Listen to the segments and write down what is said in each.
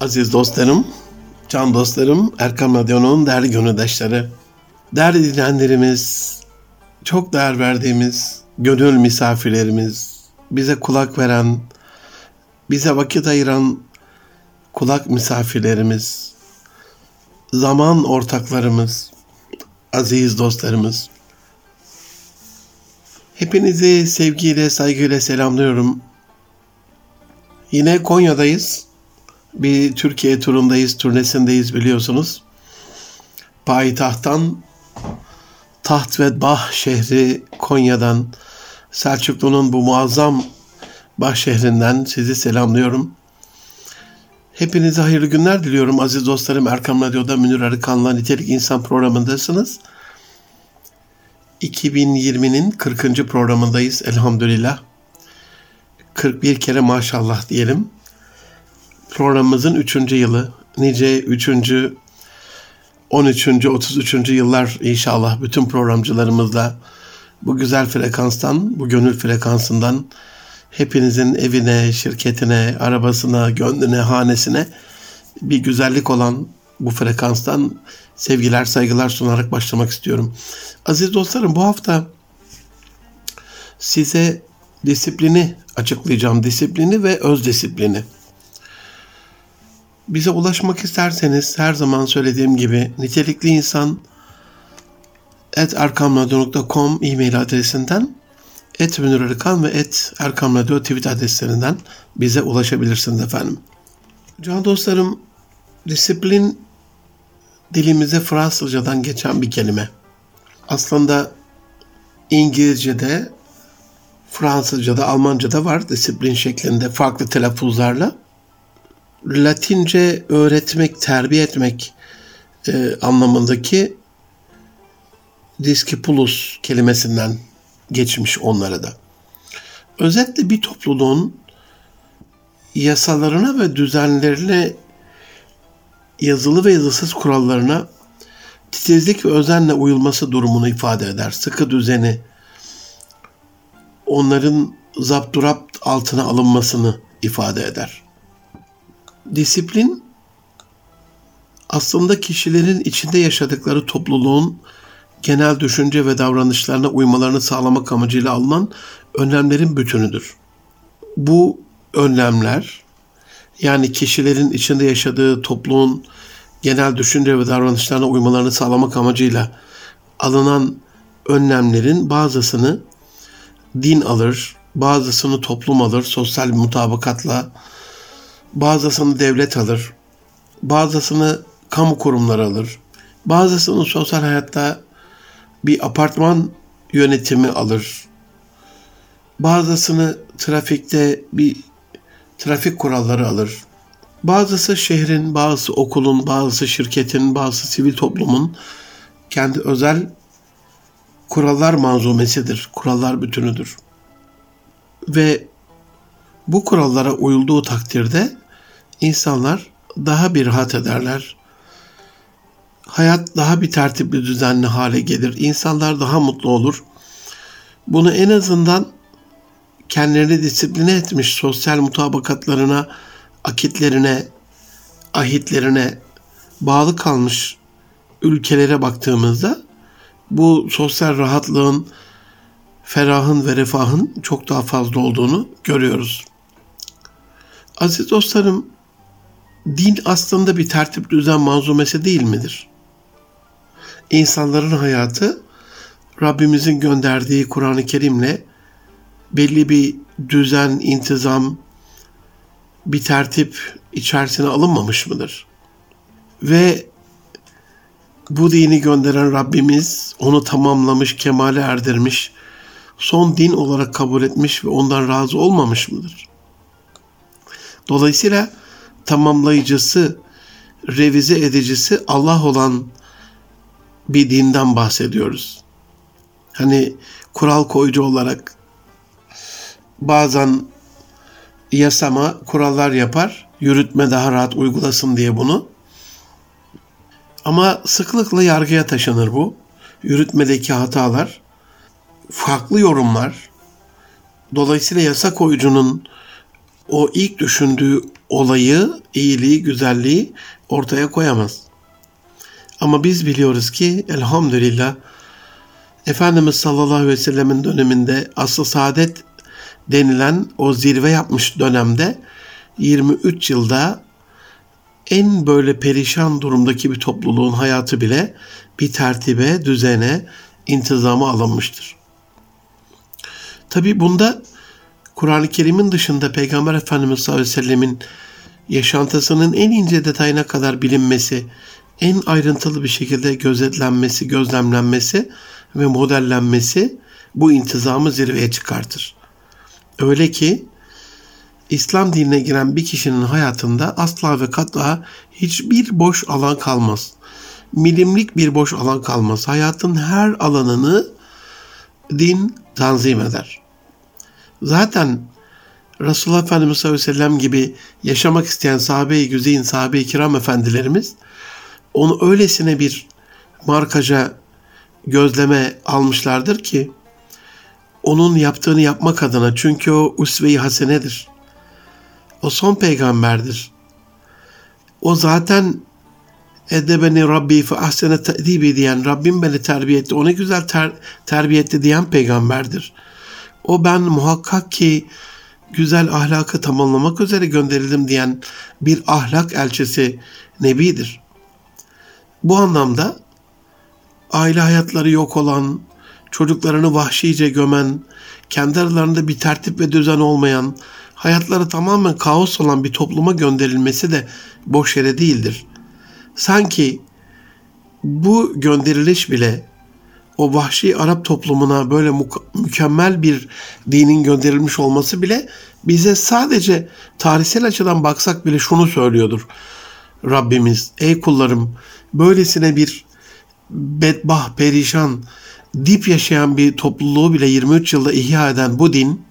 Aziz dostlarım, can dostlarım, Erkam Radyo'nun değerli gönüldaşları, değerli dinleyenlerimiz, çok değer verdiğimiz gönül misafirlerimiz, bize kulak veren, bize vakit ayıran kulak misafirlerimiz, zaman ortaklarımız, aziz dostlarımız. Hepinizi sevgiyle, saygıyla selamlıyorum. Yine Konya'dayız. Bir Türkiye turundayız, turnesindeyiz biliyorsunuz. Payitahttan Taht ve Bah şehri Konya'dan Selçuklu'nun bu muazzam Bah şehrinden sizi selamlıyorum. Hepinize hayırlı günler diliyorum aziz dostlarım. Erkam Radyo'da Münir Arıkan'la Nitelik İnsan programındasınız. 2020'nin 40. programındayız elhamdülillah. 41 kere maşallah diyelim. Programımızın 3. yılı. Nice 3. 13. 33. yıllar inşallah bütün programcılarımızla bu güzel frekanstan, bu gönül frekansından hepinizin evine, şirketine, arabasına, gönlüne, hanesine bir güzellik olan bu frekanstan sevgiler, saygılar sunarak başlamak istiyorum. Aziz dostlarım bu hafta size disiplini açıklayacağım. Disiplini ve öz disiplini. Bize ulaşmak isterseniz her zaman söylediğim gibi nitelikli insan et erkamradyo.com e-mail adresinden et Münir Arıkan ve et Erkam tweet adreslerinden bize ulaşabilirsiniz efendim. Can dostlarım disiplin dilimize Fransızcadan geçen bir kelime. Aslında İngilizce'de, Fransızca'da, Almanca'da var disiplin şeklinde farklı telaffuzlarla. Latince öğretmek, terbiye etmek e, anlamındaki discipulus kelimesinden geçmiş onlara da. Özetle bir topluluğun yasalarına ve düzenlerine yazılı ve yazısız kurallarına titizlik ve özenle uyulması durumunu ifade eder. Sıkı düzeni, onların zapturapt altına alınmasını ifade eder. Disiplin aslında kişilerin içinde yaşadıkları topluluğun genel düşünce ve davranışlarına uymalarını sağlamak amacıyla alınan önlemlerin bütünüdür. Bu önlemler yani kişilerin içinde yaşadığı topluluğun genel düşünce ve davranışlarına uymalarını sağlamak amacıyla alınan önlemlerin bazısını din alır, bazısını toplum alır sosyal mutabakatla, bazısını devlet alır, bazısını kamu kurumları alır, bazısını sosyal hayatta bir apartman yönetimi alır, bazısını trafikte bir trafik kuralları alır. Bazısı şehrin, bazısı okulun, bazısı şirketin, bazısı sivil toplumun kendi özel kurallar manzumesidir, kurallar bütünüdür. Ve bu kurallara uyulduğu takdirde insanlar daha bir rahat ederler. Hayat daha bir tertipli düzenli hale gelir. İnsanlar daha mutlu olur. Bunu en azından kendilerini disipline etmiş sosyal mutabakatlarına, akitlerine, ahitlerine bağlı kalmış ülkelere baktığımızda bu sosyal rahatlığın, ferahın ve refahın çok daha fazla olduğunu görüyoruz. Aziz dostlarım, din aslında bir tertip düzen manzumesi değil midir? İnsanların hayatı Rabbimizin gönderdiği Kur'an-ı Kerim'le belli bir düzen, intizam, bir tertip içerisine alınmamış mıdır? Ve bu dini gönderen Rabbimiz onu tamamlamış, kemale erdirmiş, son din olarak kabul etmiş ve ondan razı olmamış mıdır? Dolayısıyla tamamlayıcısı, revize edicisi Allah olan bir dinden bahsediyoruz. Hani kural koyucu olarak bazen yasama, kurallar yapar, yürütme daha rahat uygulasın diye bunu. Ama sıklıkla yargıya taşınır bu. Yürütmedeki hatalar, farklı yorumlar. Dolayısıyla yasa koyucunun o ilk düşündüğü olayı, iyiliği, güzelliği ortaya koyamaz. Ama biz biliyoruz ki elhamdülillah Efendimiz sallallahu aleyhi ve sellemin döneminde asıl saadet denilen o zirve yapmış dönemde 23 yılda en böyle perişan durumdaki bir topluluğun hayatı bile bir tertibe, düzene, intizama alınmıştır. Tabi bunda Kur'an-ı Kerim'in dışında Peygamber Efendimiz sallallahu aleyhi ve sellemin yaşantısının en ince detayına kadar bilinmesi, en ayrıntılı bir şekilde gözetlenmesi, gözlemlenmesi ve modellenmesi bu intizamı zirveye çıkartır. Öyle ki İslam dinine giren bir kişinin hayatında asla ve katla hiçbir boş alan kalmaz. Milimlik bir boş alan kalmaz. Hayatın her alanını din tanzim eder. Zaten Resulullah Efendimiz sallallahu aleyhi ve sellem gibi yaşamak isteyen sahabe-i güzeyin, sahabe-i kiram efendilerimiz onu öylesine bir markaja gözleme almışlardır ki onun yaptığını yapmak adına çünkü o usve-i hasenedir. O son peygamberdir. O zaten edebeni Rabbi fe ahsene te'dibi diyen Rabbim beni terbiye etti. O güzel ter, terbiye etti diyen peygamberdir. O ben muhakkak ki güzel ahlakı tamamlamak üzere gönderildim diyen bir ahlak elçisi Nebidir. Bu anlamda aile hayatları yok olan, çocuklarını vahşice gömen, kendi aralarında bir tertip ve düzen olmayan, hayatları tamamen kaos olan bir topluma gönderilmesi de boş yere değildir. Sanki bu gönderiliş bile o vahşi Arap toplumuna böyle mükemmel bir dinin gönderilmiş olması bile bize sadece tarihsel açıdan baksak bile şunu söylüyordur. Rabbimiz ey kullarım böylesine bir bedbah, perişan, dip yaşayan bir topluluğu bile 23 yılda ihya eden bu din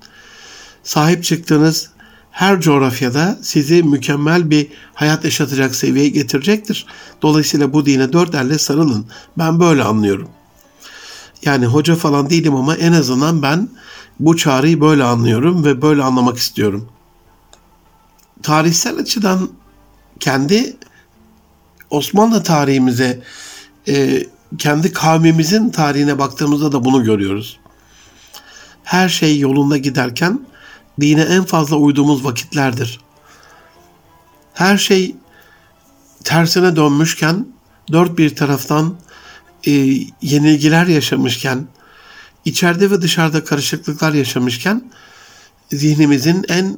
sahip çıktığınız her coğrafyada sizi mükemmel bir hayat yaşatacak seviyeye getirecektir. Dolayısıyla bu dine dört elle sarılın. Ben böyle anlıyorum. Yani hoca falan değilim ama en azından ben bu çağrıyı böyle anlıyorum ve böyle anlamak istiyorum. Tarihsel açıdan kendi Osmanlı tarihimize, e, kendi kavmimizin tarihine baktığımızda da bunu görüyoruz. Her şey yolunda giderken dine en fazla uyduğumuz vakitlerdir. Her şey tersine dönmüşken dört bir taraftan e, yenilgiler yaşamışken, içeride ve dışarıda karışıklıklar yaşamışken zihnimizin en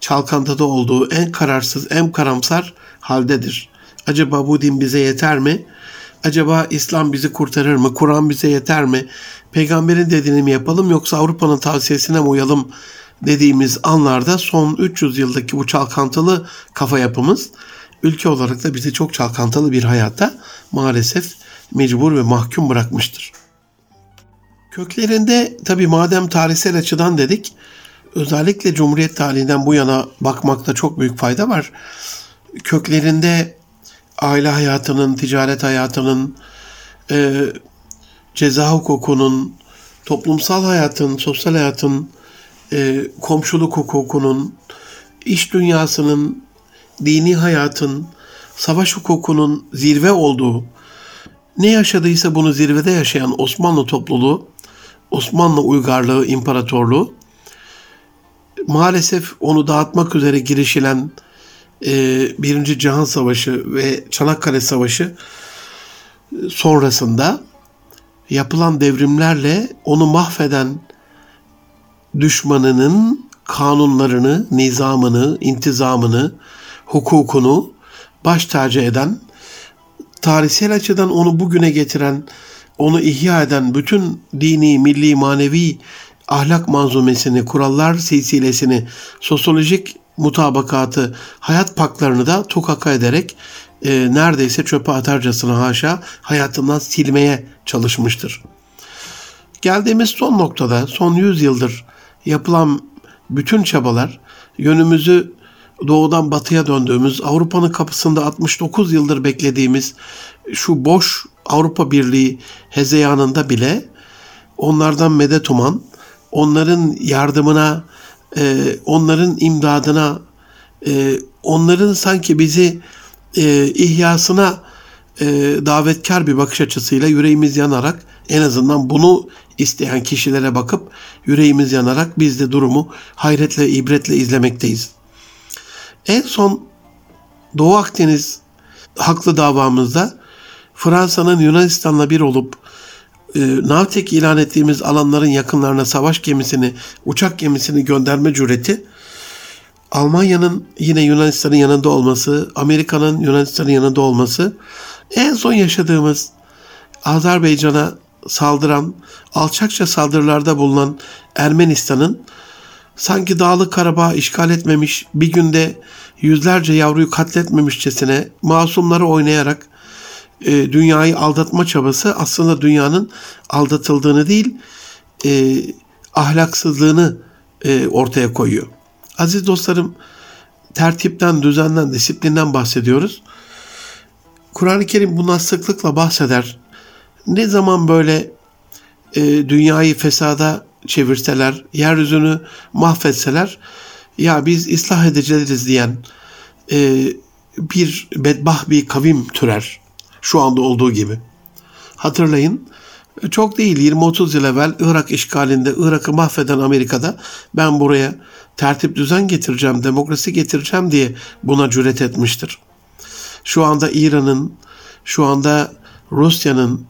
çalkantıda olduğu, en kararsız, en karamsar haldedir. Acaba bu din bize yeter mi? Acaba İslam bizi kurtarır mı? Kur'an bize yeter mi? Peygamberin dediğini mi yapalım yoksa Avrupa'nın tavsiyesine mi uyalım dediğimiz anlarda son 300 yıldaki bu çalkantılı kafa yapımız ülke olarak da bizi çok çalkantılı bir hayatta maalesef mecbur ve mahkum bırakmıştır. Köklerinde tabi madem tarihsel açıdan dedik özellikle Cumhuriyet tarihinden bu yana bakmakta çok büyük fayda var. Köklerinde aile hayatının, ticaret hayatının, e, ceza hukukunun, toplumsal hayatın, sosyal hayatın, e, komşuluk hukukunun, iş dünyasının, dini hayatın, savaş hukukunun zirve olduğu, ne yaşadıysa bunu zirvede yaşayan Osmanlı topluluğu, Osmanlı uygarlığı, imparatorluğu, maalesef onu dağıtmak üzere girişilen e, Birinci Cihan Savaşı ve Çanakkale Savaşı sonrasında yapılan devrimlerle onu mahveden düşmanının kanunlarını, nizamını, intizamını, hukukunu baş tacı eden, tarihsel açıdan onu bugüne getiren, onu ihya eden bütün dini, milli, manevi ahlak manzumesini, kurallar silsilesini, sosyolojik mutabakatı, hayat paklarını da tukaka ederek e, neredeyse çöpe atarcasına haşa hayatından silmeye çalışmıştır. Geldiğimiz son noktada, son 100 yıldır yapılan bütün çabalar yönümüzü doğudan batıya döndüğümüz, Avrupa'nın kapısında 69 yıldır beklediğimiz şu boş Avrupa Birliği hezeyanında bile onlardan medet uman, onların yardımına, e, onların imdadına e, onların sanki bizi e, ihyasına davetkar bir bakış açısıyla yüreğimiz yanarak en azından bunu isteyen kişilere bakıp yüreğimiz yanarak biz de durumu hayretle, ibretle izlemekteyiz. En son Doğu Akdeniz haklı davamızda Fransa'nın Yunanistan'la bir olup e, Navtek ilan ettiğimiz alanların yakınlarına savaş gemisini, uçak gemisini gönderme cüreti Almanya'nın yine Yunanistan'ın yanında olması, Amerika'nın Yunanistan'ın yanında olması, en son yaşadığımız Azerbaycan'a saldıran, alçakça saldırılarda bulunan Ermenistan'ın sanki Dağlık Karabağ işgal etmemiş, bir günde yüzlerce yavruyu katletmemişçesine masumları oynayarak e, dünyayı aldatma çabası aslında dünyanın aldatıldığını değil, e, ahlaksızlığını e, ortaya koyuyor. Aziz dostlarım, tertipten, düzenden, disiplinden bahsediyoruz. Kur'an-ı Kerim bundan sıklıkla bahseder. Ne zaman böyle e, dünyayı fesada çevirseler, yeryüzünü mahvetseler, ya biz ıslah edeceğiz diyen e, bir bedbah bir kavim türer. Şu anda olduğu gibi. Hatırlayın, çok değil 20-30 yıl evvel Irak işgalinde Irak'ı mahveden Amerika'da ben buraya tertip düzen getireceğim, demokrasi getireceğim diye buna cüret etmiştir. Şu anda İran'ın, şu anda Rusya'nın,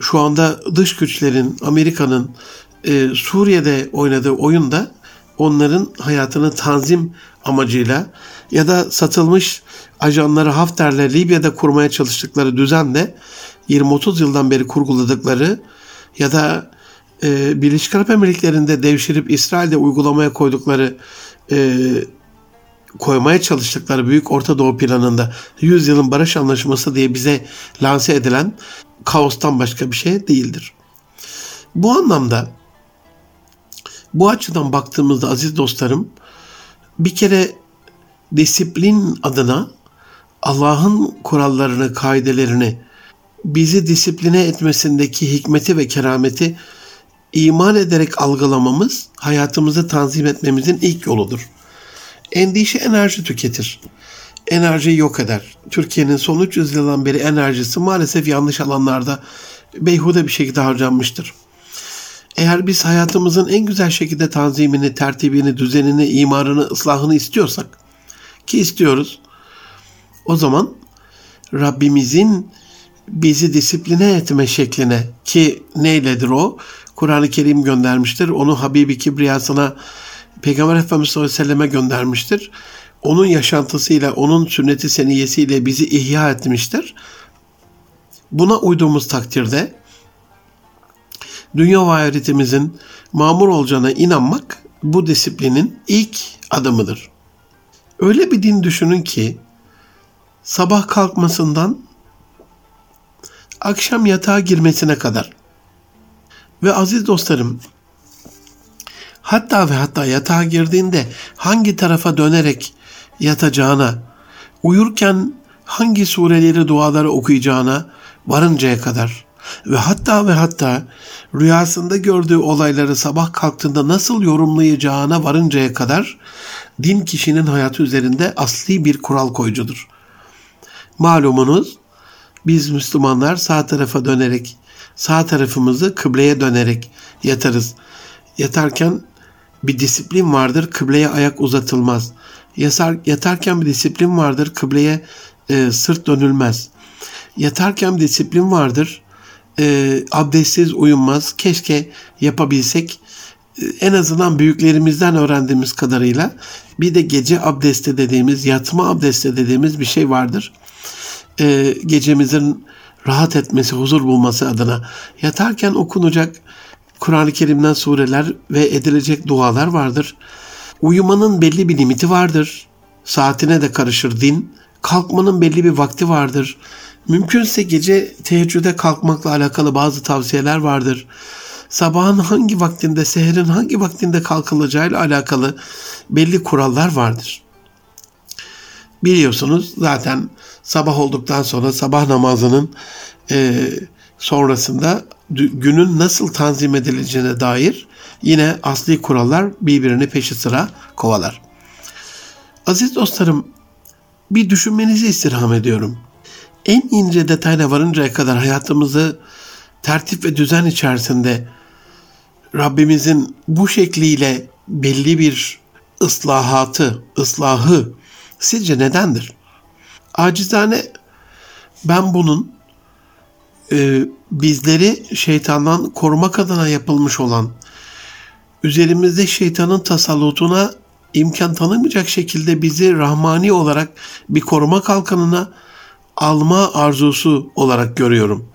şu anda dış güçlerin, Amerika'nın e, Suriye'de oynadığı oyunda onların hayatını tanzim amacıyla ya da satılmış ajanları Hafter'le Libya'da kurmaya çalıştıkları düzenle 20-30 yıldan beri kurguladıkları ya da e, Birleşik Arap Emirlikleri'nde devşirip İsrail'de uygulamaya koydukları e, koymaya çalıştıkları Büyük Orta Doğu planında 100 yılın barış anlaşması diye bize lanse edilen kaostan başka bir şey değildir. Bu anlamda bu açıdan baktığımızda aziz dostlarım bir kere disiplin adına Allah'ın kurallarını, kaidelerini bizi disipline etmesindeki hikmeti ve kerameti iman ederek algılamamız hayatımızı tanzim etmemizin ilk yoludur. Endişe enerji tüketir. Enerjiyi yok eder. Türkiye'nin son 300 yıldan beri enerjisi maalesef yanlış alanlarda beyhude bir şekilde harcanmıştır. Eğer biz hayatımızın en güzel şekilde tanzimini, tertibini, düzenini, imarını, ıslahını istiyorsak ki istiyoruz o zaman Rabbimizin bizi disipline etme şekline ki neyledir o? Kur'an-ı Kerim göndermiştir. Onu Habibi Kibriyasına Peygamber Efendimiz sallallahu aleyhi ve selleme göndermiştir. Onun yaşantısıyla, onun sünneti seniyesiyle bizi ihya etmiştir. Buna uyduğumuz takdirde dünya ve ahiretimizin mamur olacağına inanmak bu disiplinin ilk adımıdır. Öyle bir din düşünün ki sabah kalkmasından akşam yatağa girmesine kadar ve aziz dostlarım hatta ve hatta yatağa girdiğinde hangi tarafa dönerek yatacağına, uyurken hangi sureleri, duaları okuyacağına varıncaya kadar ve hatta ve hatta rüyasında gördüğü olayları sabah kalktığında nasıl yorumlayacağına varıncaya kadar din kişinin hayatı üzerinde asli bir kural koyucudur. Malumunuz biz Müslümanlar sağ tarafa dönerek, sağ tarafımızı kıbleye dönerek yatarız. Yatarken bir disiplin vardır, kıbleye ayak uzatılmaz. Yasar, yatarken bir disiplin vardır, kıbleye e, sırt dönülmez. Yatarken bir disiplin vardır, e, abdestsiz uyunmaz. Keşke yapabilsek. E, en azından büyüklerimizden öğrendiğimiz kadarıyla bir de gece abdesti dediğimiz, yatma abdesti dediğimiz bir şey vardır. E, gecemizin rahat etmesi, huzur bulması adına yatarken okunacak Kur'an-ı Kerim'den sureler ve edilecek dualar vardır. Uyumanın belli bir limiti vardır. Saatine de karışır din. Kalkmanın belli bir vakti vardır. Mümkünse gece teheccüde kalkmakla alakalı bazı tavsiyeler vardır. Sabahın hangi vaktinde, seherin hangi vaktinde kalkılacağıyla alakalı belli kurallar vardır. Biliyorsunuz zaten sabah olduktan sonra sabah namazının e, sonrasında günün nasıl tanzim edileceğine dair yine asli kurallar birbirini peşi sıra kovalar. Aziz dostlarım, bir düşünmenizi istirham ediyorum. En ince detayla varıncaya kadar hayatımızı tertip ve düzen içerisinde Rabbimizin bu şekliyle belli bir ıslahatı, ıslahı sizce nedendir? Acizane ben bunun e, bizleri şeytandan korumak adına yapılmış olan üzerimizde şeytanın tasallutuna imkan tanımayacak şekilde bizi rahmani olarak bir koruma kalkanına alma arzusu olarak görüyorum.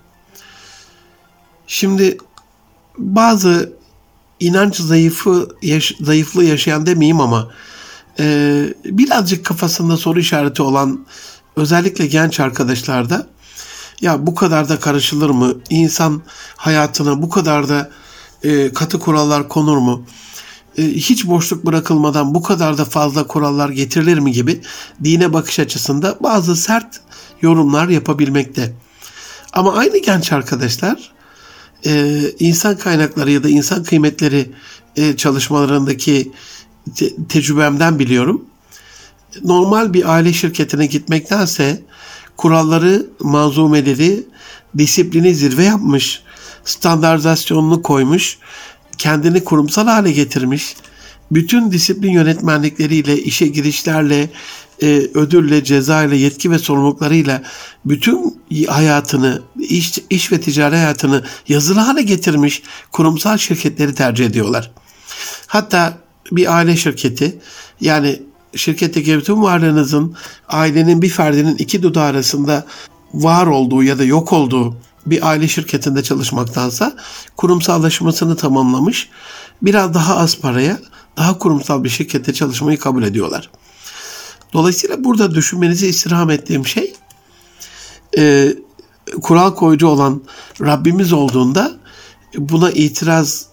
Şimdi bazı inanç zayıfı yaş, zayıflığı yaşayan demeyeyim ama e, birazcık kafasında soru işareti olan özellikle genç arkadaşlarda ya bu kadar da karışılır mı? İnsan hayatına bu kadar da e, katı kurallar konur mu? E, hiç boşluk bırakılmadan bu kadar da fazla kurallar getirilir mi gibi dine bakış açısında bazı sert yorumlar yapabilmekte. Ama aynı genç arkadaşlar e, insan kaynakları ya da insan kıymetleri e, çalışmalarındaki te- tecrübemden biliyorum. Normal bir aile şirketine gitmektense kuralları, manzumeleri, disiplini zirve yapmış, standartizasyonunu koymuş, kendini kurumsal hale getirmiş, bütün disiplin yönetmenlikleriyle, işe girişlerle, e, ödülle, cezayla, yetki ve sorumluluklarıyla bütün hayatını, iş, iş ve ticari hayatını yazılı hale getirmiş kurumsal şirketleri tercih ediyorlar. Hatta bir aile şirketi yani şirketteki bütün varlığınızın ailenin bir ferdinin iki dudağı arasında var olduğu ya da yok olduğu bir aile şirketinde çalışmaktansa kurumsallaşmasını tamamlamış biraz daha az paraya daha kurumsal bir şirkette çalışmayı kabul ediyorlar. Dolayısıyla burada düşünmenizi istirham ettiğim şey e, kural koyucu olan Rabbimiz olduğunda buna itiraz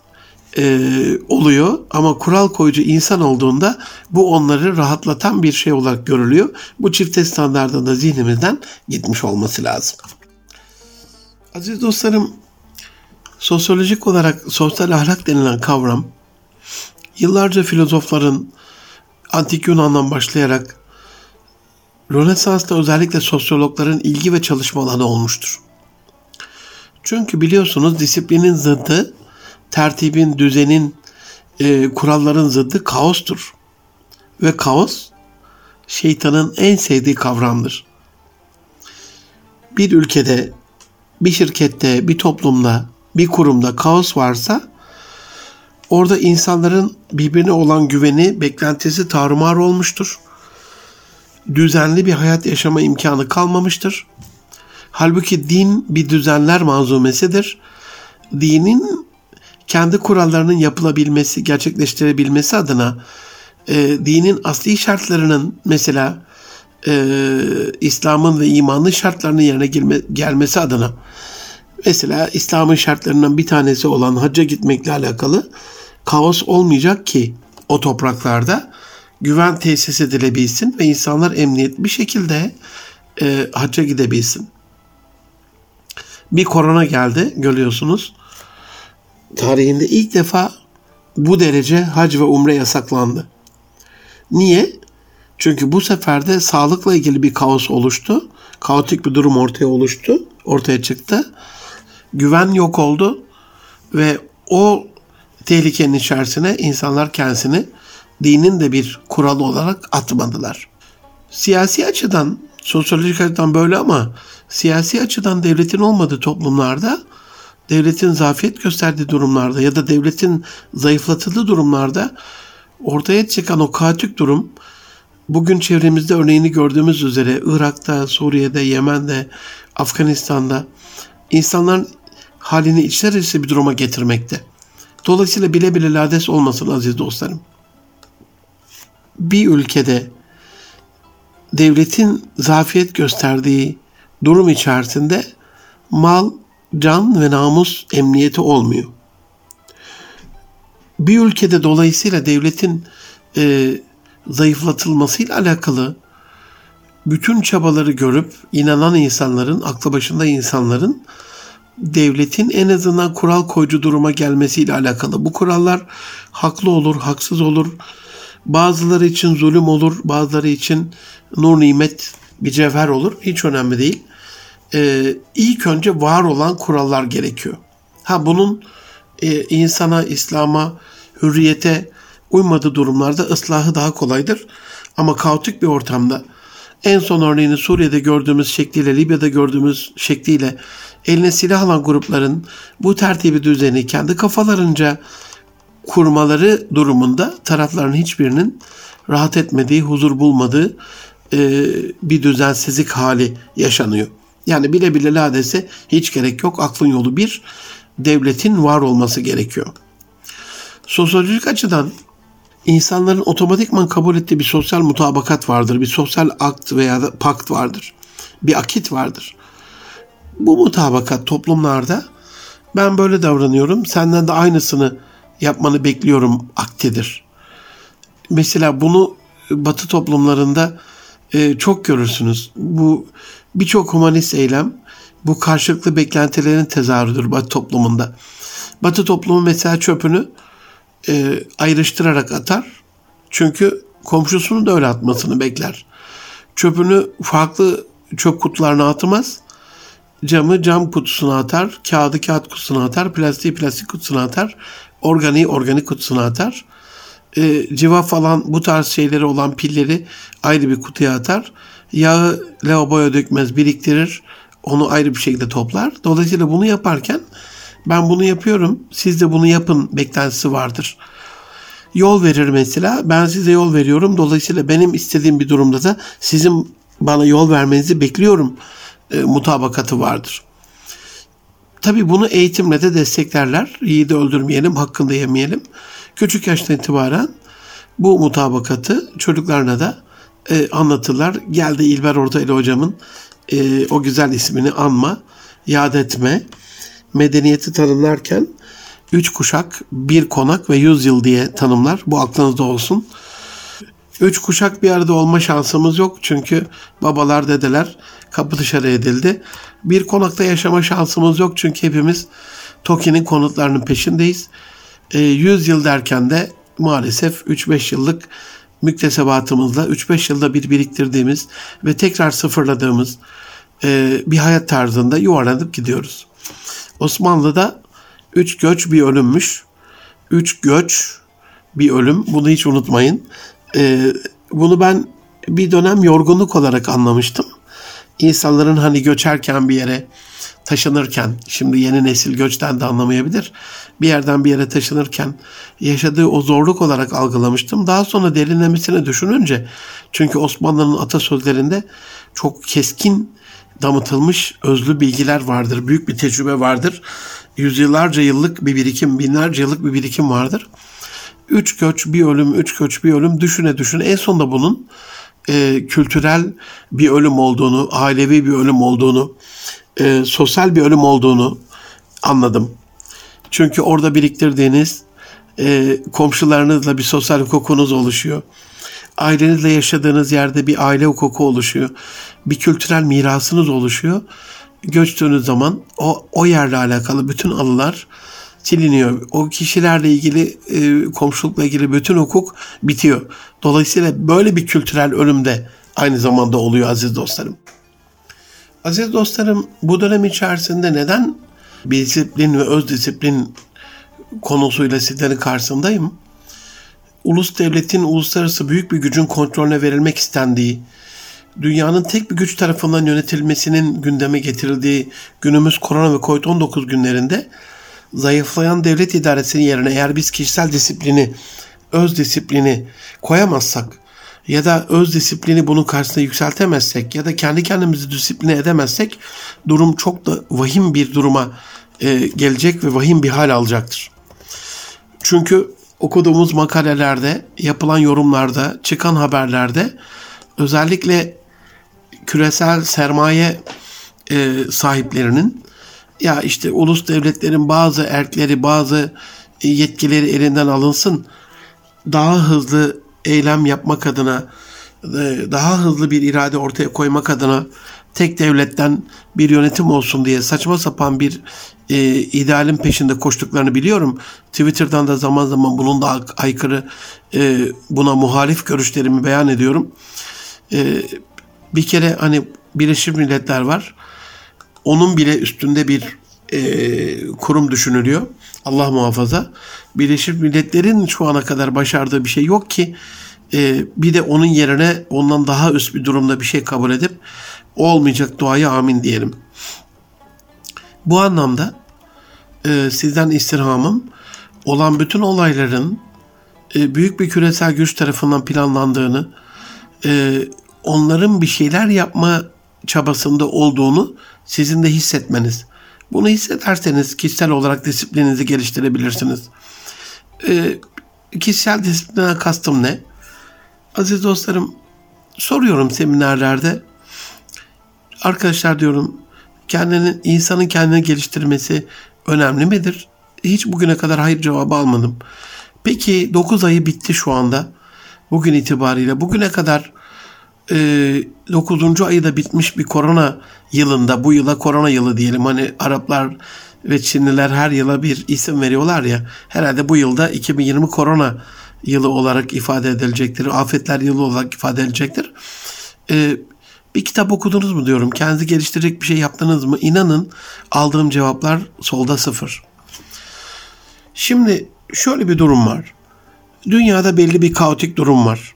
e, oluyor ama kural koyucu insan olduğunda bu onları rahatlatan bir şey olarak görülüyor. Bu çifte standartında zihnimizden gitmiş olması lazım. Aziz dostlarım, sosyolojik olarak sosyal ahlak denilen kavram yıllarca filozofların antik Yunan'dan başlayarak Rönesans'ta özellikle sosyologların ilgi ve çalışma alanı olmuştur. Çünkü biliyorsunuz disiplinin zıddı, tertibin, düzenin, e, kuralların zıddı kaostur. Ve kaos şeytanın en sevdiği kavramdır. Bir ülkede, bir şirkette, bir toplumda, bir kurumda kaos varsa orada insanların birbirine olan güveni, beklentisi tarumar olmuştur düzenli bir hayat yaşama imkanı kalmamıştır. Halbuki din bir düzenler manzumesidir. Dinin kendi kurallarının yapılabilmesi, gerçekleştirebilmesi adına e, dinin asli şartlarının mesela e, İslam'ın ve imanın şartlarının yerine gelme, gelmesi adına mesela İslam'ın şartlarından bir tanesi olan hacca gitmekle alakalı kaos olmayacak ki o topraklarda güven tesis edilebilsin ve insanlar emniyet bir şekilde e, hacca gidebilsin. Bir korona geldi görüyorsunuz. Tarihinde ilk defa bu derece hac ve umre yasaklandı. Niye? Çünkü bu sefer de sağlıkla ilgili bir kaos oluştu. Kaotik bir durum ortaya oluştu. Ortaya çıktı. Güven yok oldu ve o tehlikenin içerisine insanlar kendisini dinin de bir kuralı olarak atmadılar. Siyasi açıdan, sosyolojik açıdan böyle ama siyasi açıdan devletin olmadığı toplumlarda, devletin zafiyet gösterdiği durumlarda ya da devletin zayıflatıldığı durumlarda ortaya çıkan o kaotik durum bugün çevremizde örneğini gördüğümüz üzere Irak'ta, Suriye'de, Yemen'de, Afganistan'da insanların halini içler acısı bir duruma getirmekte. Dolayısıyla bile bile lades olmasın aziz dostlarım bir ülkede devletin zafiyet gösterdiği durum içerisinde mal, can ve namus emniyeti olmuyor. Bir ülkede dolayısıyla devletin e, zayıflatılmasıyla alakalı bütün çabaları görüp inanan insanların, aklı başında insanların devletin en azından kural koyucu duruma gelmesiyle alakalı. Bu kurallar haklı olur, haksız olur, Bazıları için zulüm olur, bazıları için nur nimet bir cevher olur. Hiç önemli değil. Ee, ilk önce var olan kurallar gerekiyor. Ha bunun e, insana, İslam'a, hürriyete uymadığı durumlarda ıslahı daha kolaydır. Ama kaotik bir ortamda en son örneğini Suriye'de gördüğümüz şekliyle, Libya'da gördüğümüz şekliyle eline silah alan grupların bu tertibi düzeni kendi kafalarınca kurmaları durumunda tarafların hiçbirinin rahat etmediği, huzur bulmadığı e, bir düzensizlik hali yaşanıyor. Yani bile bile ladese hiç gerek yok. Aklın yolu bir, devletin var olması gerekiyor. Sosyolojik açıdan insanların otomatikman kabul ettiği bir sosyal mutabakat vardır. Bir sosyal akt veya da pakt vardır. Bir akit vardır. Bu mutabakat toplumlarda ben böyle davranıyorum, senden de aynısını yapmanı bekliyorum aktidir. Mesela bunu Batı toplumlarında e, çok görürsünüz. Bu birçok humanist eylem bu karşılıklı beklentilerin tezahürüdür Batı toplumunda. Batı toplumu mesela çöpünü e, ayrıştırarak atar. Çünkü komşusunu da öyle atmasını bekler. Çöpünü farklı çöp kutularına atmaz. Camı cam kutusuna atar, kağıdı kağıt kutusuna atar, plastiği plastik kutusuna atar, organiği organik kutusuna atar. E, civa falan bu tarz şeyleri olan pilleri ayrı bir kutuya atar. Yağı lavaboya dökmez, biriktirir. Onu ayrı bir şekilde toplar. Dolayısıyla bunu yaparken ben bunu yapıyorum, siz de bunu yapın beklentisi vardır. Yol verir mesela, ben size yol veriyorum. Dolayısıyla benim istediğim bir durumda da sizin bana yol vermenizi bekliyorum e, mutabakatı vardır. Tabi bunu eğitimle de desteklerler. İyi de öldürmeyelim, hakkında yemeyelim. Küçük yaştan itibaren bu mutabakatı çocuklarına da e, anlatırlar. Geldi İlber Ortaylı hocamın e, o güzel ismini anma, yad etme, medeniyeti tanımlarken üç kuşak, bir konak ve yüz yıl diye tanımlar. Bu aklınızda olsun. Üç kuşak bir arada olma şansımız yok. Çünkü babalar, dedeler kapı dışarı edildi. Bir konakta yaşama şansımız yok. Çünkü hepimiz TOKİ'nin konutlarının peşindeyiz. E, 100 yıl derken de maalesef 3-5 yıllık müktesebatımızla 3-5 yılda bir biriktirdiğimiz ve tekrar sıfırladığımız e, bir hayat tarzında yuvarlanıp gidiyoruz. Osmanlı'da üç göç bir ölümmüş. Üç göç bir ölüm. Bunu hiç unutmayın. Ee, bunu ben bir dönem yorgunluk olarak anlamıştım. İnsanların hani göçerken bir yere taşınırken, şimdi yeni nesil göçten de anlamayabilir. Bir yerden bir yere taşınırken yaşadığı o zorluk olarak algılamıştım. Daha sonra derinlemesine düşününce çünkü Osmanlı'nın atasözlerinde çok keskin damıtılmış özlü bilgiler vardır. Büyük bir tecrübe vardır. Yüzyıllarca yıllık bir birikim, binlerce yıllık bir birikim vardır. Üç göç, bir ölüm, üç göç, bir ölüm düşüne düşüne en sonunda bunun e, kültürel bir ölüm olduğunu, ailevi bir ölüm olduğunu, e, sosyal bir ölüm olduğunu anladım. Çünkü orada biriktirdiğiniz e, komşularınızla bir sosyal hukukunuz oluşuyor ailenizle yaşadığınız yerde bir aile hukuku oluşuyor. Bir kültürel mirasınız oluşuyor. Göçtüğünüz zaman o, o yerle alakalı bütün anılar siliniyor. O kişilerle ilgili, e, komşulukla ilgili bütün hukuk bitiyor. Dolayısıyla böyle bir kültürel ölüm de aynı zamanda oluyor aziz dostlarım. Aziz dostlarım bu dönem içerisinde neden bir disiplin ve öz disiplin konusuyla sizlerin karşısındayım? ulus devletin uluslararası büyük bir gücün kontrolüne verilmek istendiği, dünyanın tek bir güç tarafından yönetilmesinin gündeme getirildiği günümüz korona ve COVID-19 günlerinde zayıflayan devlet idaresinin yerine eğer biz kişisel disiplini, öz disiplini koyamazsak ya da öz disiplini bunun karşısında yükseltemezsek ya da kendi kendimizi disipline edemezsek durum çok da vahim bir duruma e, gelecek ve vahim bir hal alacaktır. Çünkü okuduğumuz makalelerde, yapılan yorumlarda, çıkan haberlerde özellikle küresel sermaye e, sahiplerinin ya işte ulus devletlerin bazı erkleri, bazı yetkileri elinden alınsın, daha hızlı eylem yapmak adına, e, daha hızlı bir irade ortaya koymak adına tek devletten bir yönetim olsun diye saçma sapan bir e, idealin peşinde koştuklarını biliyorum. Twitter'dan da zaman zaman bunun da aykırı e, buna muhalif görüşlerimi beyan ediyorum. E, bir kere hani Birleşmiş Milletler var. Onun bile üstünde bir e, kurum düşünülüyor. Allah muhafaza. Birleşmiş Milletler'in şu ana kadar başardığı bir şey yok ki e, bir de onun yerine ondan daha üst bir durumda bir şey kabul edip olmayacak duaya amin diyelim. Bu anlamda e, sizden istirhamım olan bütün olayların e, büyük bir küresel güç tarafından planlandığını, e, onların bir şeyler yapma çabasında olduğunu sizin de hissetmeniz. Bunu hissederseniz kişisel olarak disiplininizi geliştirebilirsiniz. E, kişisel disipline kastım ne? Aziz dostlarım soruyorum seminerlerde. Arkadaşlar diyorum kendini, insanın kendini geliştirmesi önemli midir? Hiç bugüne kadar hayır cevabı almadım. Peki 9 ayı bitti şu anda. Bugün itibariyle. Bugüne kadar 9. ayı da bitmiş bir korona yılında. Bu yıla korona yılı diyelim. Hani Araplar ve Çinliler her yıla bir isim veriyorlar ya. Herhalde bu yılda 2020 korona yılı olarak ifade edilecektir. Afetler yılı olarak ifade edilecektir. Ee, bir kitap okudunuz mu diyorum. Kendinizi geliştirecek bir şey yaptınız mı? İnanın aldığım cevaplar solda sıfır. Şimdi şöyle bir durum var. Dünyada belli bir kaotik durum var.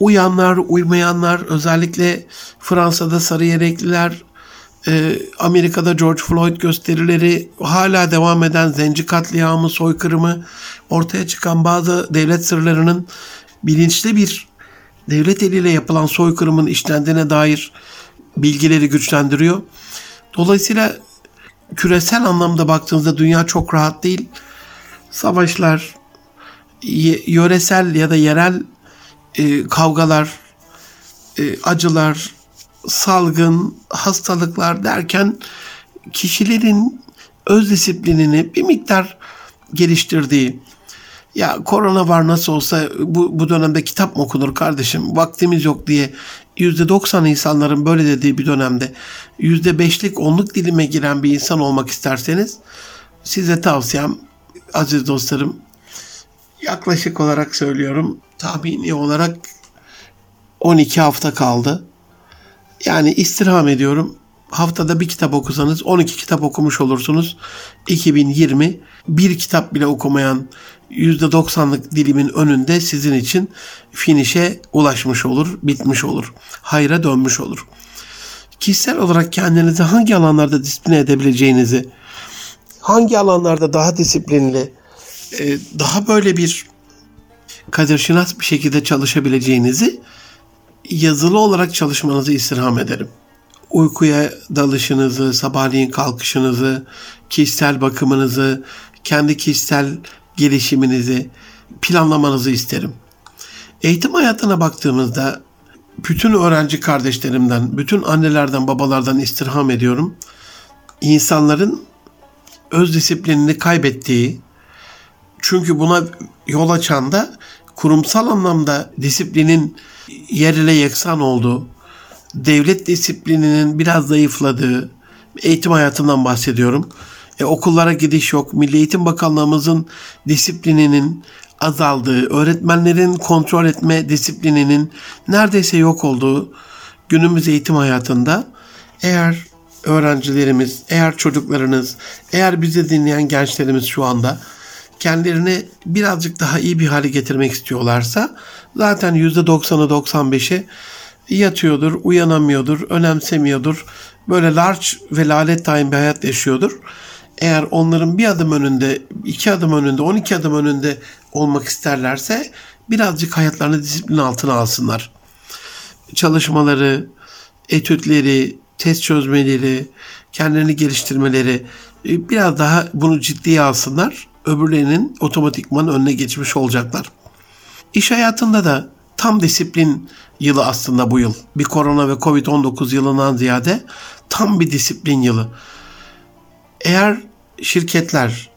Uyanlar, uymayanlar, özellikle Fransa'da sarı yelekliler, e, Amerika'da George Floyd gösterileri, hala devam eden zenci katliamı, soykırımı, ortaya çıkan bazı devlet sırlarının bilinçli bir devlet eliyle yapılan soykırımın işlendiğine dair bilgileri güçlendiriyor. Dolayısıyla küresel anlamda baktığınızda dünya çok rahat değil. Savaşlar, yöresel ya da yerel e, kavgalar, e, acılar, salgın, hastalıklar derken kişilerin öz disiplinini bir miktar geliştirdiği, ya korona var nasıl olsa bu, bu dönemde kitap mı okunur kardeşim? Vaktimiz yok. diye %90 insanların böyle dediği bir dönemde %5'lik onluk dilime giren bir insan olmak isterseniz size tavsiyem aziz dostlarım yaklaşık olarak söylüyorum tahmini olarak 12 hafta kaldı. Yani istirham ediyorum. Haftada bir kitap okusanız 12 kitap okumuş olursunuz. 2020 bir kitap bile okumayan %90'lık dilimin önünde sizin için finişe ulaşmış olur, bitmiş olur. Hayra dönmüş olur. Kişisel olarak kendinizi hangi alanlarda disipline edebileceğinizi, hangi alanlarda daha disiplinli, e, daha böyle bir kaderşinas bir şekilde çalışabileceğinizi yazılı olarak çalışmanızı istirham ederim. Uykuya dalışınızı, sabahleyin kalkışınızı, kişisel bakımınızı, kendi kişisel gelişiminizi planlamanızı isterim. Eğitim hayatına baktığımızda bütün öğrenci kardeşlerimden, bütün annelerden, babalardan istirham ediyorum. İnsanların öz disiplinini kaybettiği, çünkü buna yol açan da kurumsal anlamda disiplinin yerle yeksan olduğu, devlet disiplininin biraz zayıfladığı eğitim hayatından bahsediyorum. E, okullara gidiş yok. Milli Eğitim Bakanlığımızın disiplininin azaldığı, öğretmenlerin kontrol etme disiplininin neredeyse yok olduğu günümüz eğitim hayatında eğer öğrencilerimiz, eğer çocuklarınız, eğer bizi dinleyen gençlerimiz şu anda kendilerini birazcık daha iyi bir hale getirmek istiyorlarsa zaten %90'ı 95'i yatıyordur, uyanamıyordur, önemsemiyordur. Böyle large ve lalet tayin bir hayat yaşıyordur. Eğer onların bir adım önünde, iki adım önünde, 12 adım önünde olmak isterlerse birazcık hayatlarını disiplin altına alsınlar. Çalışmaları, etütleri, test çözmeleri, kendilerini geliştirmeleri e, biraz daha bunu ciddiye alsınlar. Öbürlerinin otomatikman önüne geçmiş olacaklar. İş hayatında da tam disiplin yılı aslında bu yıl. Bir korona ve Covid-19 yılından ziyade tam bir disiplin yılı. Eğer şirketler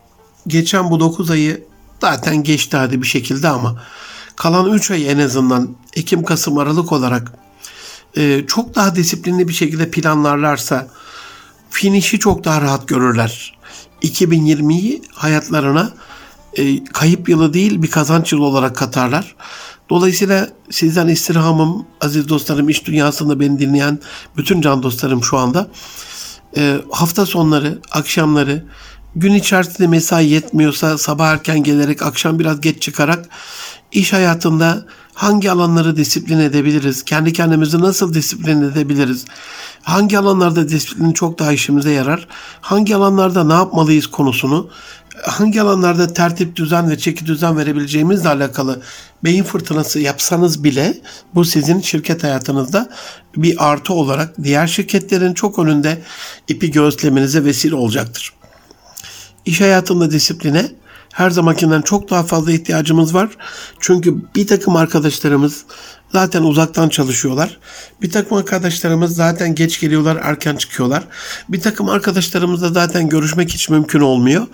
geçen bu 9 ayı zaten geçti hadi bir şekilde ama kalan 3 ay en azından Ekim, Kasım, Aralık olarak e, çok daha disiplinli bir şekilde planlarlarsa finişi çok daha rahat görürler. 2020'yi hayatlarına e, kayıp yılı değil bir kazanç yılı olarak katarlar. Dolayısıyla sizden istirhamım aziz dostlarım iş dünyasında beni dinleyen bütün can dostlarım şu anda e, hafta sonları, akşamları gün içerisinde mesai yetmiyorsa sabah erken gelerek akşam biraz geç çıkarak iş hayatında hangi alanları disiplin edebiliriz? Kendi kendimizi nasıl disiplin edebiliriz? Hangi alanlarda disiplin çok daha işimize yarar? Hangi alanlarda ne yapmalıyız konusunu hangi alanlarda tertip, düzen ve çeki düzen verebileceğimizle alakalı beyin fırtınası yapsanız bile bu sizin şirket hayatınızda bir artı olarak diğer şirketlerin çok önünde ipi gözlemenize vesile olacaktır. İş hayatında disipline her zamankinden çok daha fazla ihtiyacımız var. Çünkü bir takım arkadaşlarımız zaten uzaktan çalışıyorlar. Bir takım arkadaşlarımız zaten geç geliyorlar, erken çıkıyorlar. Bir takım arkadaşlarımızla zaten görüşmek hiç mümkün olmuyor.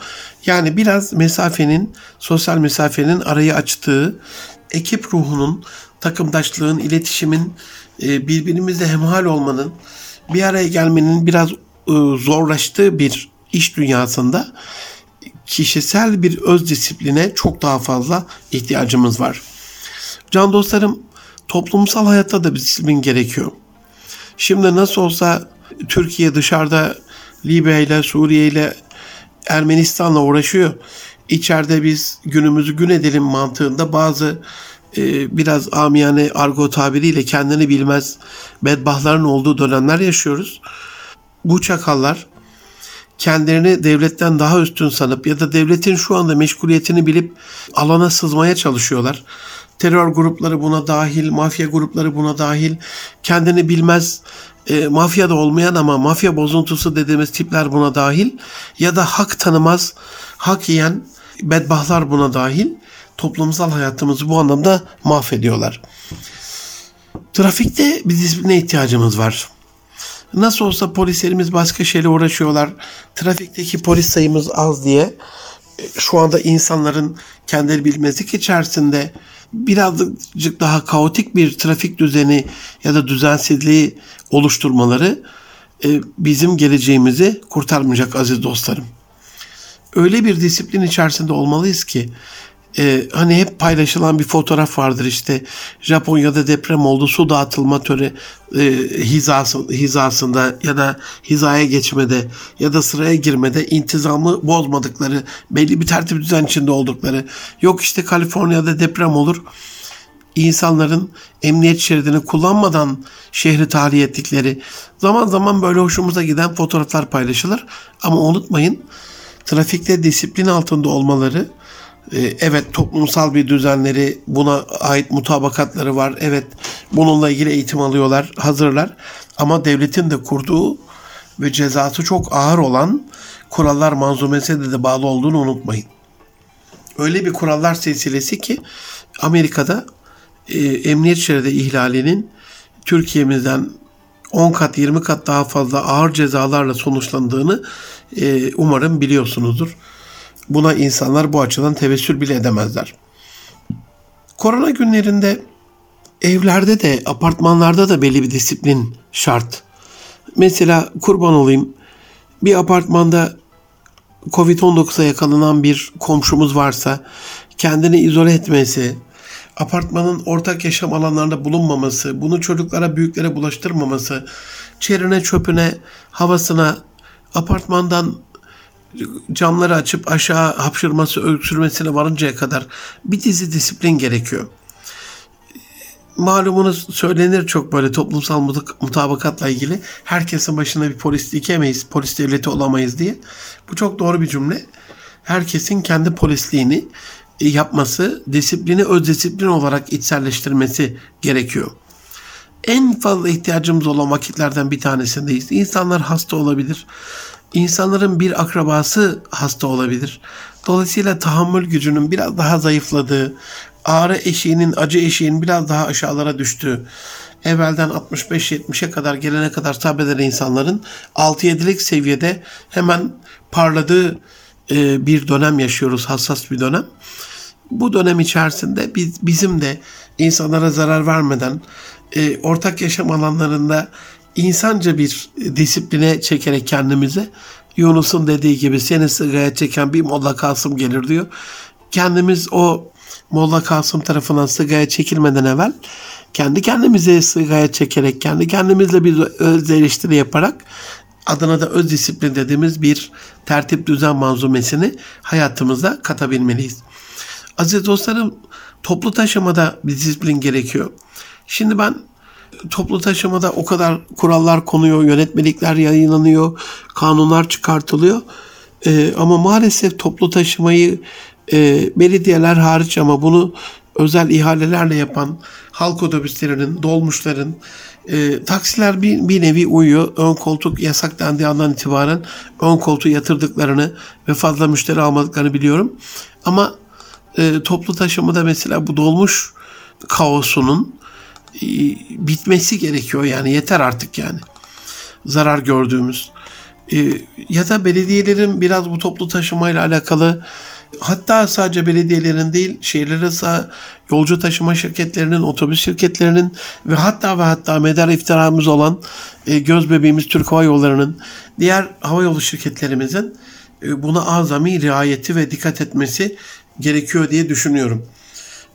Yani biraz mesafenin, sosyal mesafenin arayı açtığı, ekip ruhunun, takımdaşlığın, iletişimin, e, birbirimizle hemhal olmanın, bir araya gelmenin biraz e, zorlaştığı bir iş dünyasında kişisel bir öz disipline çok daha fazla ihtiyacımız var. Can dostlarım toplumsal hayatta da bir disiplin gerekiyor. Şimdi nasıl olsa Türkiye dışarıda Libya ile Suriye ile Ermenistan'la uğraşıyor. İçeride biz günümüzü gün edelim mantığında bazı e, biraz amiyane argo tabiriyle kendini bilmez bedbahların olduğu dönemler yaşıyoruz. Bu çakallar kendilerini devletten daha üstün sanıp ya da devletin şu anda meşguliyetini bilip alana sızmaya çalışıyorlar. Terör grupları buna dahil, mafya grupları buna dahil. Kendini bilmez e, mafyada olmayan ama mafya bozuntusu dediğimiz tipler buna dahil. Ya da hak tanımaz, hak yiyen bedbahlar buna dahil. Toplumsal hayatımızı bu anlamda mahvediyorlar. Trafikte bir disipline ihtiyacımız var. Nasıl olsa polislerimiz başka şeyle uğraşıyorlar. Trafikteki polis sayımız az diye e, şu anda insanların kendileri bilmezlik içerisinde birazcık daha kaotik bir trafik düzeni ya da düzensizliği oluşturmaları e, bizim geleceğimizi kurtarmayacak aziz dostlarım. Öyle bir disiplin içerisinde olmalıyız ki e, hani hep paylaşılan bir fotoğraf vardır işte. Japonya'da deprem oldu su dağıtılma töre e, hizası, hizasında ya da hizaya geçmede ya da sıraya girmede intizamı bozmadıkları belli bir tertip düzen içinde oldukları. Yok işte Kaliforniya'da deprem olur. İnsanların emniyet şeridini kullanmadan şehri tahliye ettikleri zaman zaman böyle hoşumuza giden fotoğraflar paylaşılır. Ama unutmayın trafikte disiplin altında olmaları evet toplumsal bir düzenleri buna ait mutabakatları var. Evet bununla ilgili eğitim alıyorlar, hazırlar. Ama devletin de kurduğu ve cezası çok ağır olan kurallar manzumesine de bağlı olduğunu unutmayın. Öyle bir kurallar silsilesi ki Amerika'da e, emniyet şeridi ihlalinin Türkiye'mizden 10 kat 20 kat daha fazla ağır cezalarla sonuçlandığını e, umarım biliyorsunuzdur. Buna insanlar bu açıdan tevessül bile edemezler. Korona günlerinde evlerde de apartmanlarda da belli bir disiplin şart. Mesela kurban olayım bir apartmanda Covid-19'a yakalanan bir komşumuz varsa kendini izole etmesi, apartmanın ortak yaşam alanlarında bulunmaması, bunu çocuklara, büyüklere bulaştırmaması, çerine, çöpüne, havasına, apartmandan camları açıp aşağı hapşırması, öksürmesine varıncaya kadar bir dizi disiplin gerekiyor. Malumunuz söylenir çok böyle toplumsal mutabakatla ilgili. Herkesin başına bir polis dikemeyiz, polis devleti olamayız diye. Bu çok doğru bir cümle. Herkesin kendi polisliğini yapması, disiplini öz disiplin olarak içselleştirmesi gerekiyor. En fazla ihtiyacımız olan vakitlerden bir tanesindeyiz. İnsanlar hasta olabilir insanların bir akrabası hasta olabilir. Dolayısıyla tahammül gücünün biraz daha zayıfladığı, ağrı eşiğinin, acı eşiğinin biraz daha aşağılara düştüğü, evvelden 65-70'e kadar gelene kadar sabreden insanların 6-7'lik seviyede hemen parladığı e, bir dönem yaşıyoruz, hassas bir dönem. bu dönem içerisinde biz, bizim de insanlara zarar vermeden e, ortak yaşam alanlarında insanca bir disipline çekerek kendimize Yunus'un dediği gibi seni sigaya çeken bir Molla Kasım gelir diyor. Kendimiz o Molla Kasım tarafından sigaya çekilmeden evvel kendi kendimize sigaya çekerek, kendi kendimizle bir öz eleştiri yaparak adına da öz disiplin dediğimiz bir tertip düzen manzumesini hayatımıza katabilmeliyiz. Aziz dostlarım toplu taşımada bir disiplin gerekiyor. Şimdi ben toplu taşımada o kadar kurallar konuyor, yönetmelikler yayınlanıyor, kanunlar çıkartılıyor. Ee, ama maalesef toplu taşımayı e, belediyeler hariç ama bunu özel ihalelerle yapan halk otobüslerinin, dolmuşların, e, taksiler bir, bir nevi uyuyor. Ön koltuk yasak andan itibaren ön koltuğu yatırdıklarını ve fazla müşteri almadıklarını biliyorum. Ama e, toplu taşımada mesela bu dolmuş kaosunun e, bitmesi gerekiyor. Yani yeter artık yani. Zarar gördüğümüz. E, ya da belediyelerin biraz bu toplu taşımayla alakalı hatta sadece belediyelerin değil şehirler arası yolcu taşıma şirketlerinin, otobüs şirketlerinin ve hatta ve hatta medar iftiramız olan e, göz bebeğimiz Türk Hava Yolları'nın diğer hava yolu şirketlerimizin e, buna azami riayeti ve dikkat etmesi gerekiyor diye düşünüyorum.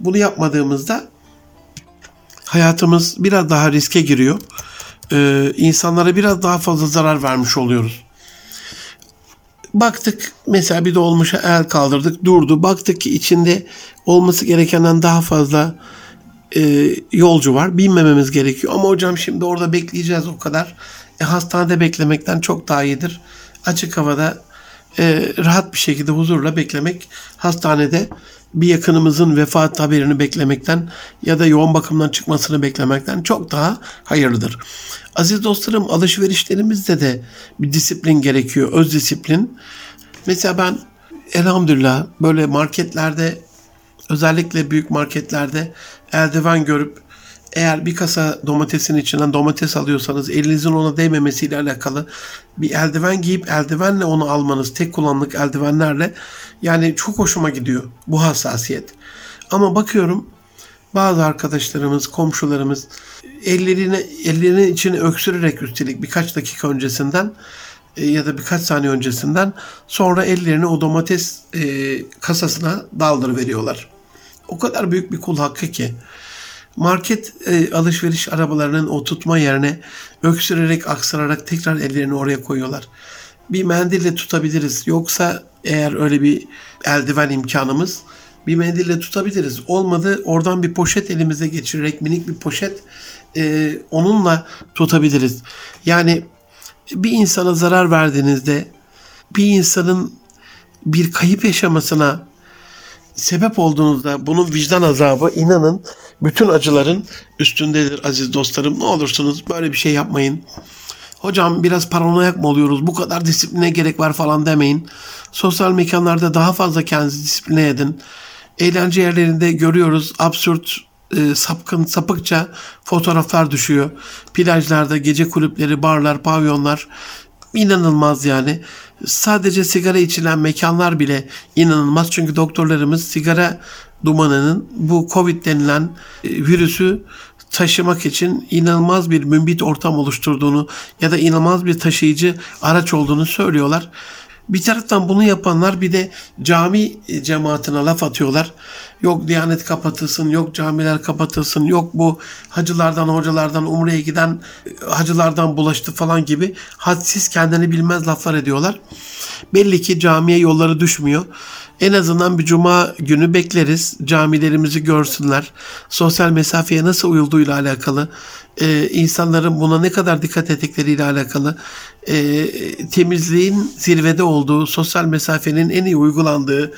Bunu yapmadığımızda hayatımız biraz daha riske giriyor. Ee, insanlara biraz daha fazla zarar vermiş oluyoruz. Baktık mesela bir dolmuşa el kaldırdık durdu. Baktık ki içinde olması gerekenden daha fazla e, yolcu var. Binmememiz gerekiyor. Ama hocam şimdi orada bekleyeceğiz o kadar. E, hastanede beklemekten çok daha iyidir. Açık havada e, rahat bir şekilde huzurla beklemek hastanede bir yakınımızın vefat haberini beklemekten ya da yoğun bakımdan çıkmasını beklemekten çok daha hayırlıdır. Aziz dostlarım alışverişlerimizde de bir disiplin gerekiyor. Öz disiplin. Mesela ben elhamdülillah böyle marketlerde özellikle büyük marketlerde eldiven görüp eğer bir kasa domatesin içinden domates alıyorsanız elinizin ona değmemesiyle alakalı bir eldiven giyip eldivenle onu almanız tek kullanımlık eldivenlerle yani çok hoşuma gidiyor bu hassasiyet. Ama bakıyorum bazı arkadaşlarımız, komşularımız ellerini ellerinin içini öksürerek üstelik birkaç dakika öncesinden e, ya da birkaç saniye öncesinden sonra ellerini o domates e, kasasına daldır veriyorlar. O kadar büyük bir kul hakkı ki market e, alışveriş arabalarının o tutma yerine öksürerek aksırarak tekrar ellerini oraya koyuyorlar. Bir mendille tutabiliriz. Yoksa eğer öyle bir eldiven imkanımız bir mendille tutabiliriz. Olmadı oradan bir poşet elimize geçirerek minik bir poşet e, onunla tutabiliriz. Yani bir insana zarar verdiğinizde bir insanın bir kayıp yaşamasına sebep olduğunuzda bunun vicdan azabı inanın bütün acıların üstündedir aziz dostlarım. Ne olursunuz böyle bir şey yapmayın. Hocam biraz paranoyak mı oluyoruz? Bu kadar disipline gerek var falan demeyin. Sosyal mekanlarda daha fazla kendinizi disipline edin. Eğlence yerlerinde görüyoruz absürt e, sapkın sapıkça fotoğraflar düşüyor. Plajlarda gece kulüpleri, barlar, pavyonlar inanılmaz yani. Sadece sigara içilen mekanlar bile inanılmaz. Çünkü doktorlarımız sigara dumanının bu Covid denilen e, virüsü taşımak için inanılmaz bir mümbit ortam oluşturduğunu ya da inanılmaz bir taşıyıcı araç olduğunu söylüyorlar. Bir taraftan bunu yapanlar bir de cami cemaatine laf atıyorlar. Yok Diyanet kapatılsın, yok camiler kapatılsın, yok bu hacılardan, hocalardan, umreye giden hacılardan bulaştı falan gibi hadsiz kendini bilmez laflar ediyorlar. Belli ki camiye yolları düşmüyor. En azından bir cuma günü bekleriz. Camilerimizi görsünler. Sosyal mesafeye nasıl uyulduğuyla alakalı, e, insanların buna ne kadar dikkat ettikleriyle alakalı, e, temizliğin zirvede olduğu, sosyal mesafenin en iyi uygulandığı,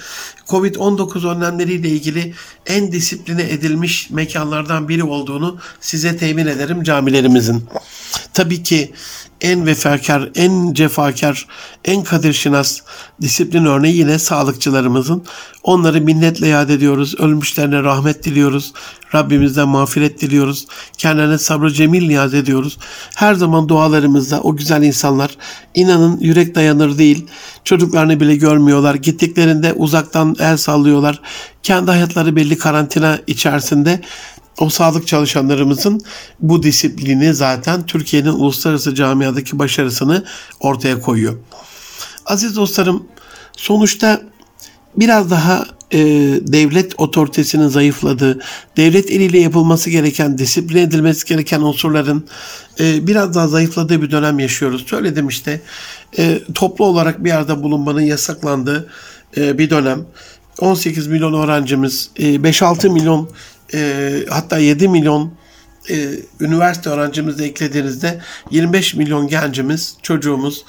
Covid-19 önlemleriyle ilgili en disipline edilmiş mekanlardan biri olduğunu size temin ederim camilerimizin. Tabii ki en vefakar, en cefakar, en kadirşinas disiplin örneği yine sağlıkçılarımızın. Onları minnetle yad ediyoruz. Ölmüşlerine rahmet diliyoruz. Rabbimizden mağfiret diliyoruz. Kendilerine sabrı cemil niyaz ediyoruz. Her zaman dualarımızda o güzel insanlar inanın yürek dayanır değil. Çocuklarını bile görmüyorlar. Gittiklerinde uzaktan el sallıyorlar. Kendi hayatları belli karantina içerisinde o sağlık çalışanlarımızın bu disiplini zaten Türkiye'nin uluslararası camiadaki başarısını ortaya koyuyor. Aziz dostlarım sonuçta biraz daha e, devlet otoritesinin zayıfladığı, devlet eliyle yapılması gereken, disiplin edilmesi gereken unsurların e, biraz daha zayıfladığı bir dönem yaşıyoruz. Söyledim işte e, toplu olarak bir yerde bulunmanın yasaklandığı e, bir dönem. 18 milyon öğrencimiz, e, 5-6 milyon e, hatta 7 milyon e, üniversite öğrencimizi eklediğinizde 25 milyon gencimiz, çocuğumuz,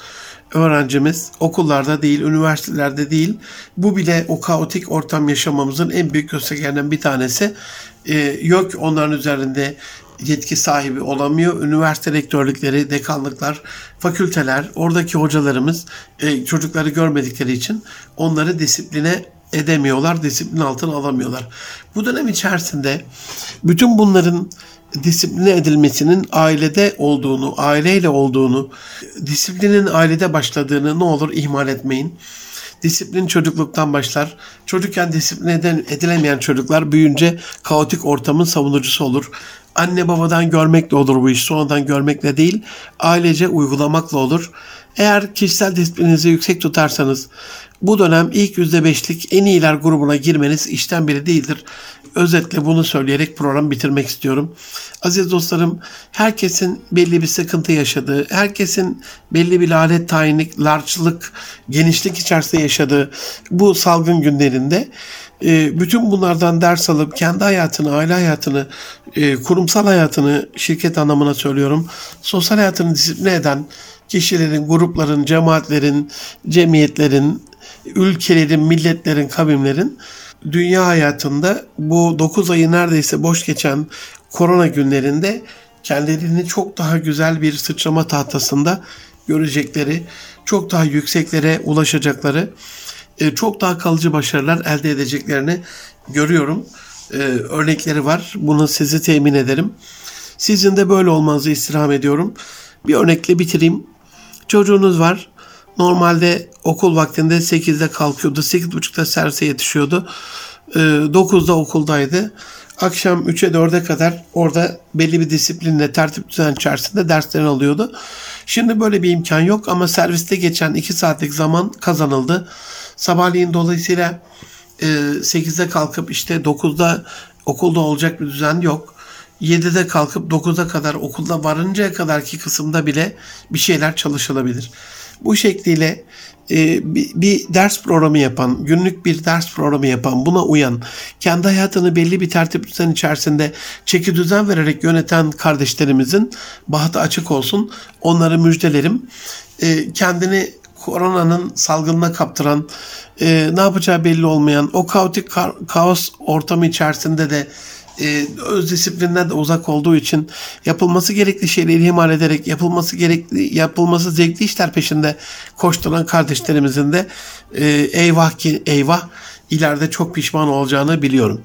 öğrencimiz okullarda değil, üniversitelerde değil. Bu bile o kaotik ortam yaşamamızın en büyük göstergelerinden bir tanesi. E, yok onların üzerinde yetki sahibi olamıyor. Üniversite rektörlükleri, dekanlıklar, fakülteler, oradaki hocalarımız e, çocukları görmedikleri için onları disipline edemiyorlar, disiplin altına alamıyorlar. Bu dönem içerisinde bütün bunların disipline edilmesinin ailede olduğunu, aileyle olduğunu, disiplinin ailede başladığını ne olur ihmal etmeyin. Disiplin çocukluktan başlar. Çocukken disiplin edilemeyen çocuklar büyünce kaotik ortamın savunucusu olur. Anne babadan görmekle olur bu iş. Sonradan görmekle değil, ailece uygulamakla olur. Eğer kişisel disiplininizi yüksek tutarsanız bu dönem ilk %5'lik en iyiler grubuna girmeniz işten biri değildir. Özetle bunu söyleyerek programı bitirmek istiyorum. Aziz dostlarım, herkesin belli bir sıkıntı yaşadığı, herkesin belli bir lanet tayinlik, larçlık, genişlik içerisinde yaşadığı bu salgın günlerinde e, bütün bunlardan ders alıp kendi hayatını, aile hayatını, e, kurumsal hayatını, şirket anlamına söylüyorum, sosyal hayatını disipline eden kişilerin, grupların, cemaatlerin, cemiyetlerin, ülkelerin, milletlerin, kavimlerin dünya hayatında bu 9 ayı neredeyse boş geçen korona günlerinde kendilerini çok daha güzel bir sıçrama tahtasında görecekleri, çok daha yükseklere ulaşacakları, e, çok daha kalıcı başarılar elde edeceklerini görüyorum. E, örnekleri var. Bunu sizi temin ederim. Sizin de böyle olmanızı istirham ediyorum. Bir örnekle bitireyim. Çocuğunuz var. Normalde okul vaktinde 8'de kalkıyordu. 8.30'da servise yetişiyordu. 9'da ee, okuldaydı. Akşam 3'e 4'e kadar orada belli bir disiplinle tertip düzen içerisinde derslerini alıyordu. Şimdi böyle bir imkan yok ama serviste geçen 2 saatlik zaman kazanıldı. Sabahleyin dolayısıyla 8'de e, kalkıp işte 9'da okulda olacak bir düzen yok. 7'de kalkıp 9'a kadar okulda varıncaya kadarki kısımda bile bir şeyler çalışılabilir. Bu şekliyle e, bir, bir ders programı yapan, günlük bir ders programı yapan, buna uyan, kendi hayatını belli bir tertip düzen içerisinde çeki düzen vererek yöneten kardeşlerimizin bahtı açık olsun. Onları müjdelerim. E, kendini koronanın salgınına kaptıran, e, ne yapacağı belli olmayan, o kaotik ka- kaos ortamı içerisinde de e, öz disiplinden de uzak olduğu için yapılması gerekli şeyleri ihmal ederek yapılması gerekli yapılması zevkli işler peşinde koşturan kardeşlerimizin de e, eyvah ki eyvah ileride çok pişman olacağını biliyorum.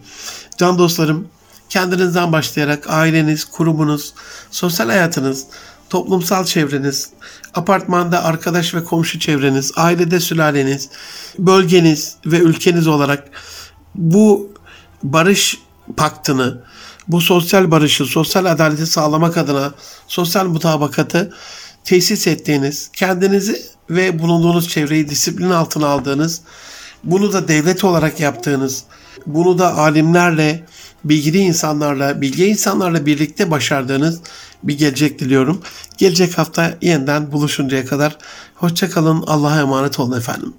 Can dostlarım kendinizden başlayarak aileniz, kurumunuz, sosyal hayatınız, toplumsal çevreniz, apartmanda arkadaş ve komşu çevreniz, ailede sülaleniz, bölgeniz ve ülkeniz olarak bu barış paktını, bu sosyal barışı, sosyal adaleti sağlamak adına sosyal mutabakatı tesis ettiğiniz, kendinizi ve bulunduğunuz çevreyi disiplin altına aldığınız, bunu da devlet olarak yaptığınız, bunu da alimlerle, bilgili insanlarla, bilge insanlarla birlikte başardığınız bir gelecek diliyorum. Gelecek hafta yeniden buluşuncaya kadar hoşçakalın. Allah'a emanet olun efendim.